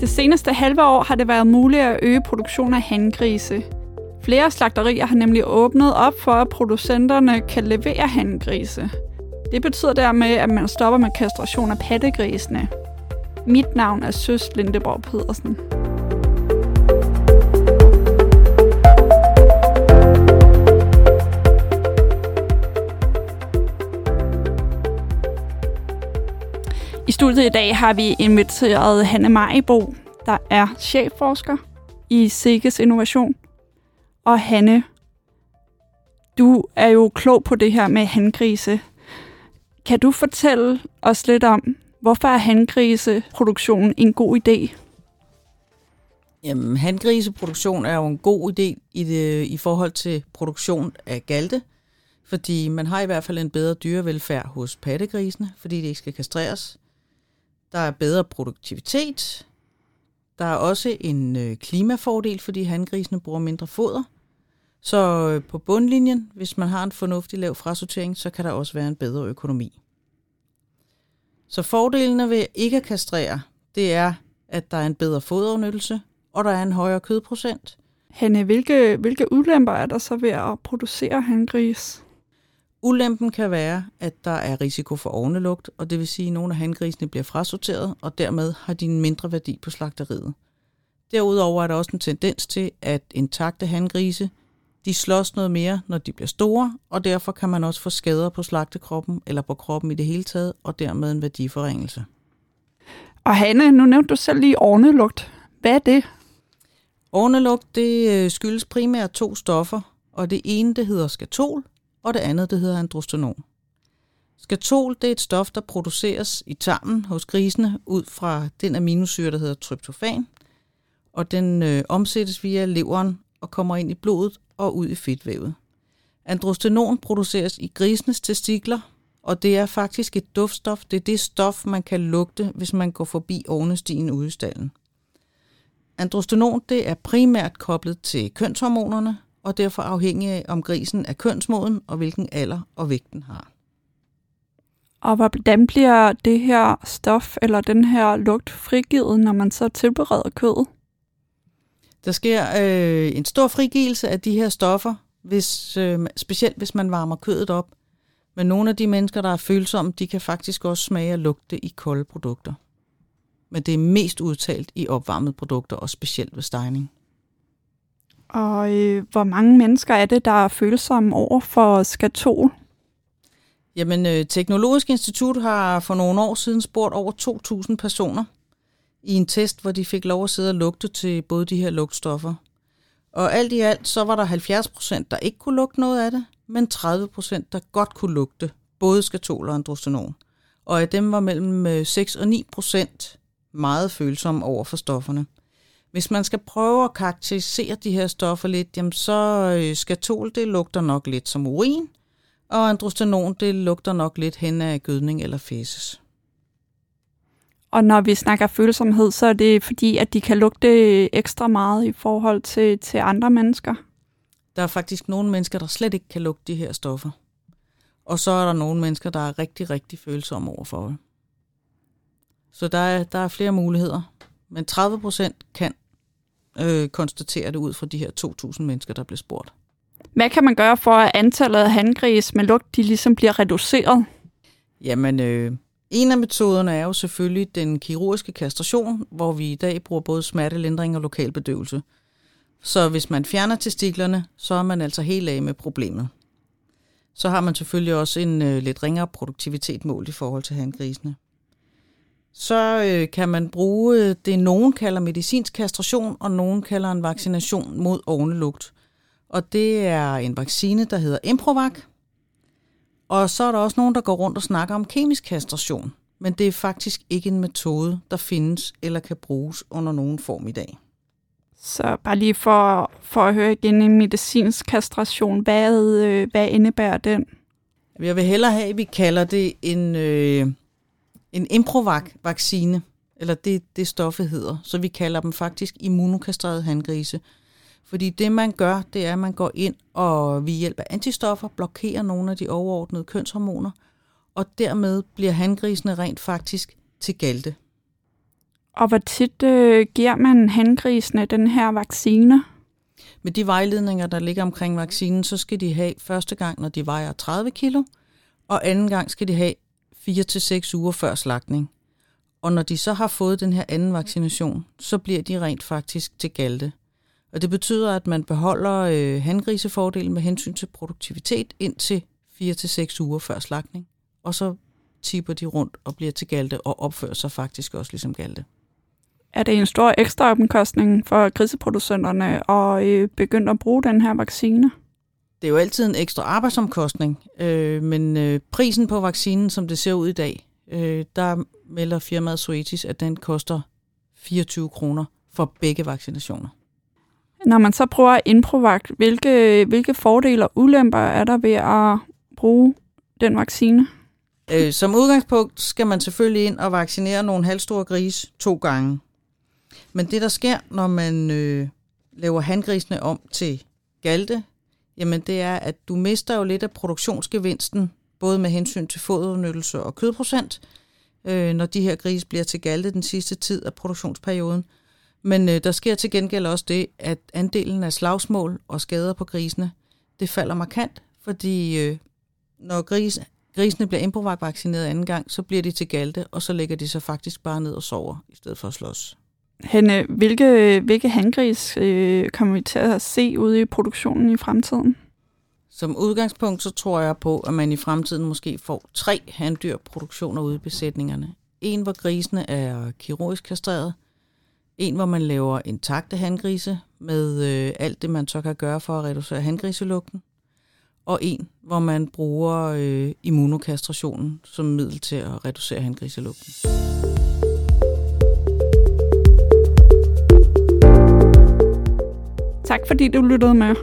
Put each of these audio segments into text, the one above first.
Det seneste halve år har det været muligt at øge produktionen af hangrise. Flere slagterier har nemlig åbnet op for, at producenterne kan levere hangrise. Det betyder dermed, at man stopper med kastration af pattegrisene. Mit navn er Søs Lindeborg Pedersen. Studiet i dag har vi inviteret Hanne Majbo, der er chefforsker i Sikkes Innovation. Og Hanne, du er jo klog på det her med handgrise. Kan du fortælle os lidt om, hvorfor er handgriseproduktionen en god idé? Jamen, handgriseproduktion er jo en god idé i, det, i forhold til produktion af galte, fordi man har i hvert fald en bedre dyrevelfærd hos pattegrisene, fordi de ikke skal kastreres. Der er bedre produktivitet. Der er også en øh, klimafordel, fordi handgrisene bruger mindre foder. Så øh, på bundlinjen, hvis man har en fornuftig lav frasortering, så kan der også være en bedre økonomi. Så fordelene ved ikke at kastrere, det er, at der er en bedre foderudnyttelse, og der er en højere kødprocent. Hanne, hvilke, hvilke ulemper er der så ved at producere hangris? Ulempen kan være, at der er risiko for ovnelugt, og det vil sige, at nogle af hangrisene bliver frasorteret, og dermed har de en mindre værdi på slagteriet. Derudover er der også en tendens til, at intakte hangrise, de slås noget mere, når de bliver store, og derfor kan man også få skader på slagtekroppen eller på kroppen i det hele taget, og dermed en værdiforringelse. Og Hanne, nu nævnte du selv lige ornelugt. Hvad er det? Ornelugt, det øh, skyldes primært to stoffer, og det ene, det hedder skatol, og det andet, det hedder androstenon. Skatol, det er et stof, der produceres i tarmen hos grisene ud fra den aminosyre, der hedder tryptofan, og den øh, omsættes via leveren og kommer ind i blodet og ud i fedtvævet. Androstenon produceres i grisenes testikler, og det er faktisk et duftstof. Det er det stof, man kan lugte, hvis man går forbi ovnestien ude i stallen. Androstenon det er primært koblet til kønshormonerne, og derfor afhængig af, om grisen er kønsmoden og hvilken alder og vægt den har. Og hvordan bliver det her stof eller den her lugt frigivet, når man så tilbereder kødet? Der sker øh, en stor frigivelse af de her stoffer, hvis, øh, specielt hvis man varmer kødet op. Men nogle af de mennesker, der er følsomme, de kan faktisk også smage og lugte i kolde produkter. Men det er mest udtalt i opvarmede produkter, og specielt ved stejning. Og øh, hvor mange mennesker er det, der er følsomme over for skatol? Jamen, øh, Teknologisk Institut har for nogle år siden spurgt over 2.000 personer i en test, hvor de fik lov at sidde og lugte til både de her lugtstoffer. Og alt i alt, så var der 70 procent, der ikke kunne lugte noget af det, men 30 procent, der godt kunne lugte både skatol og androstenon. Og af dem var mellem øh, 6 og 9 procent meget følsomme over for stofferne. Hvis man skal prøve at karakterisere de her stoffer lidt, jamen så øh, skatol, det lugter nok lidt som urin, og androstenon, det lugter nok lidt hen af gødning eller fæses. Og når vi snakker følsomhed, så er det fordi, at de kan lugte ekstra meget i forhold til, til andre mennesker. Der er faktisk nogle mennesker, der slet ikke kan lugte de her stoffer. Og så er der nogle mennesker, der er rigtig, rigtig følsomme overfor det. Så der er, der er flere muligheder. Men 30 procent kan øh, konstatere det ud fra de her 2.000 mennesker, der bliver spurgt. Hvad kan man gøre for, at antallet af handgris med lugt, de ligesom bliver reduceret? Jamen, øh, en af metoderne er jo selvfølgelig den kirurgiske kastration, hvor vi i dag bruger både smertelindring og lokalbedøvelse. Så hvis man fjerner testiklerne, så er man altså helt af med problemet. Så har man selvfølgelig også en øh, lidt ringere produktivitet målt i forhold til handgrisene. Så øh, kan man bruge øh, det, nogen kalder medicinsk kastration, og nogen kalder en vaccination mod ovnelugt. Og det er en vaccine, der hedder Improvac, og så er der også nogen, der går rundt og snakker om kemisk kastration, men det er faktisk ikke en metode, der findes eller kan bruges under nogen form i dag. Så bare lige for, for at høre igen en medicinsk kastration, hvad, øh, hvad indebærer den? Jeg vil hellere have, at vi kalder det en, øh, en Improvac-vaccine, eller det, det stoffet hedder. Så vi kalder dem faktisk immunokastrerede handgrise. Fordi det, man gør, det er, at man går ind og ved hjælp af antistoffer blokerer nogle af de overordnede kønshormoner, og dermed bliver hangrisene rent faktisk til galte. Og hvor tit øh, giver man hangrisene den her vaccine? Med de vejledninger, der ligger omkring vaccinen, så skal de have første gang, når de vejer 30 kilo, og anden gang skal de have 4-6 uger før slagtning. Og når de så har fået den her anden vaccination, så bliver de rent faktisk til galte. Og det betyder, at man beholder øh, hangrisefordelen med hensyn til produktivitet indtil 4-6 uger før slagtning. Og så tipper de rundt og bliver til galte og opfører sig faktisk også ligesom galte. Er det en stor ekstra omkostning for griseproducenterne at øh, begynde at bruge den her vaccine? Det er jo altid en ekstra arbejdsomkostning, øh, men øh, prisen på vaccinen, som det ser ud i dag, øh, der melder firmaet Zoetis, at den koster 24 kroner for begge vaccinationer. Når man så prøver Improvac, hvilke, hvilke fordele og ulemper er der ved at bruge den vaccine? Øh, som udgangspunkt skal man selvfølgelig ind og vaccinere nogle halvstore grise to gange. Men det, der sker, når man øh, laver handgrisene om til galte, jamen det er, at du mister jo lidt af produktionsgevinsten, både med hensyn til foderudnyttelse og kødprocent, øh, når de her grise bliver til galte den sidste tid af produktionsperioden. Men øh, der sker til gengæld også det, at andelen af slagsmål og skader på grisene, det falder markant, fordi øh, når gris, grisene bliver improvac-vaccineret anden gang, så bliver de til galte, og så lægger de sig faktisk bare ned og sover, i stedet for at slås. Henne, hvilke, hvilke handgris øh, kommer vi til at se ude i produktionen i fremtiden? Som udgangspunkt så tror jeg på, at man i fremtiden måske får tre handdyrproduktioner ude i besætningerne. En, hvor grisene er kirurgisk kastreret. En, hvor man laver intakte handgrise med øh, alt det, man så kan gøre for at reducere handgriselugten. Og en, hvor man bruger øh, immunokastrationen som middel til at reducere handgriselugten. Tak fordi du lyttede med.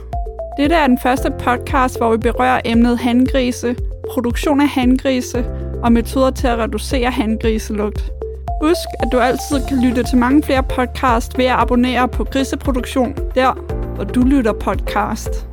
Dette er den første podcast, hvor vi berører emnet handgrise, produktion af handgrise og metoder til at reducere handgriselugt. Husk, at du altid kan lytte til mange flere podcasts ved at abonnere på Griseproduktion, der hvor du lytter podcast.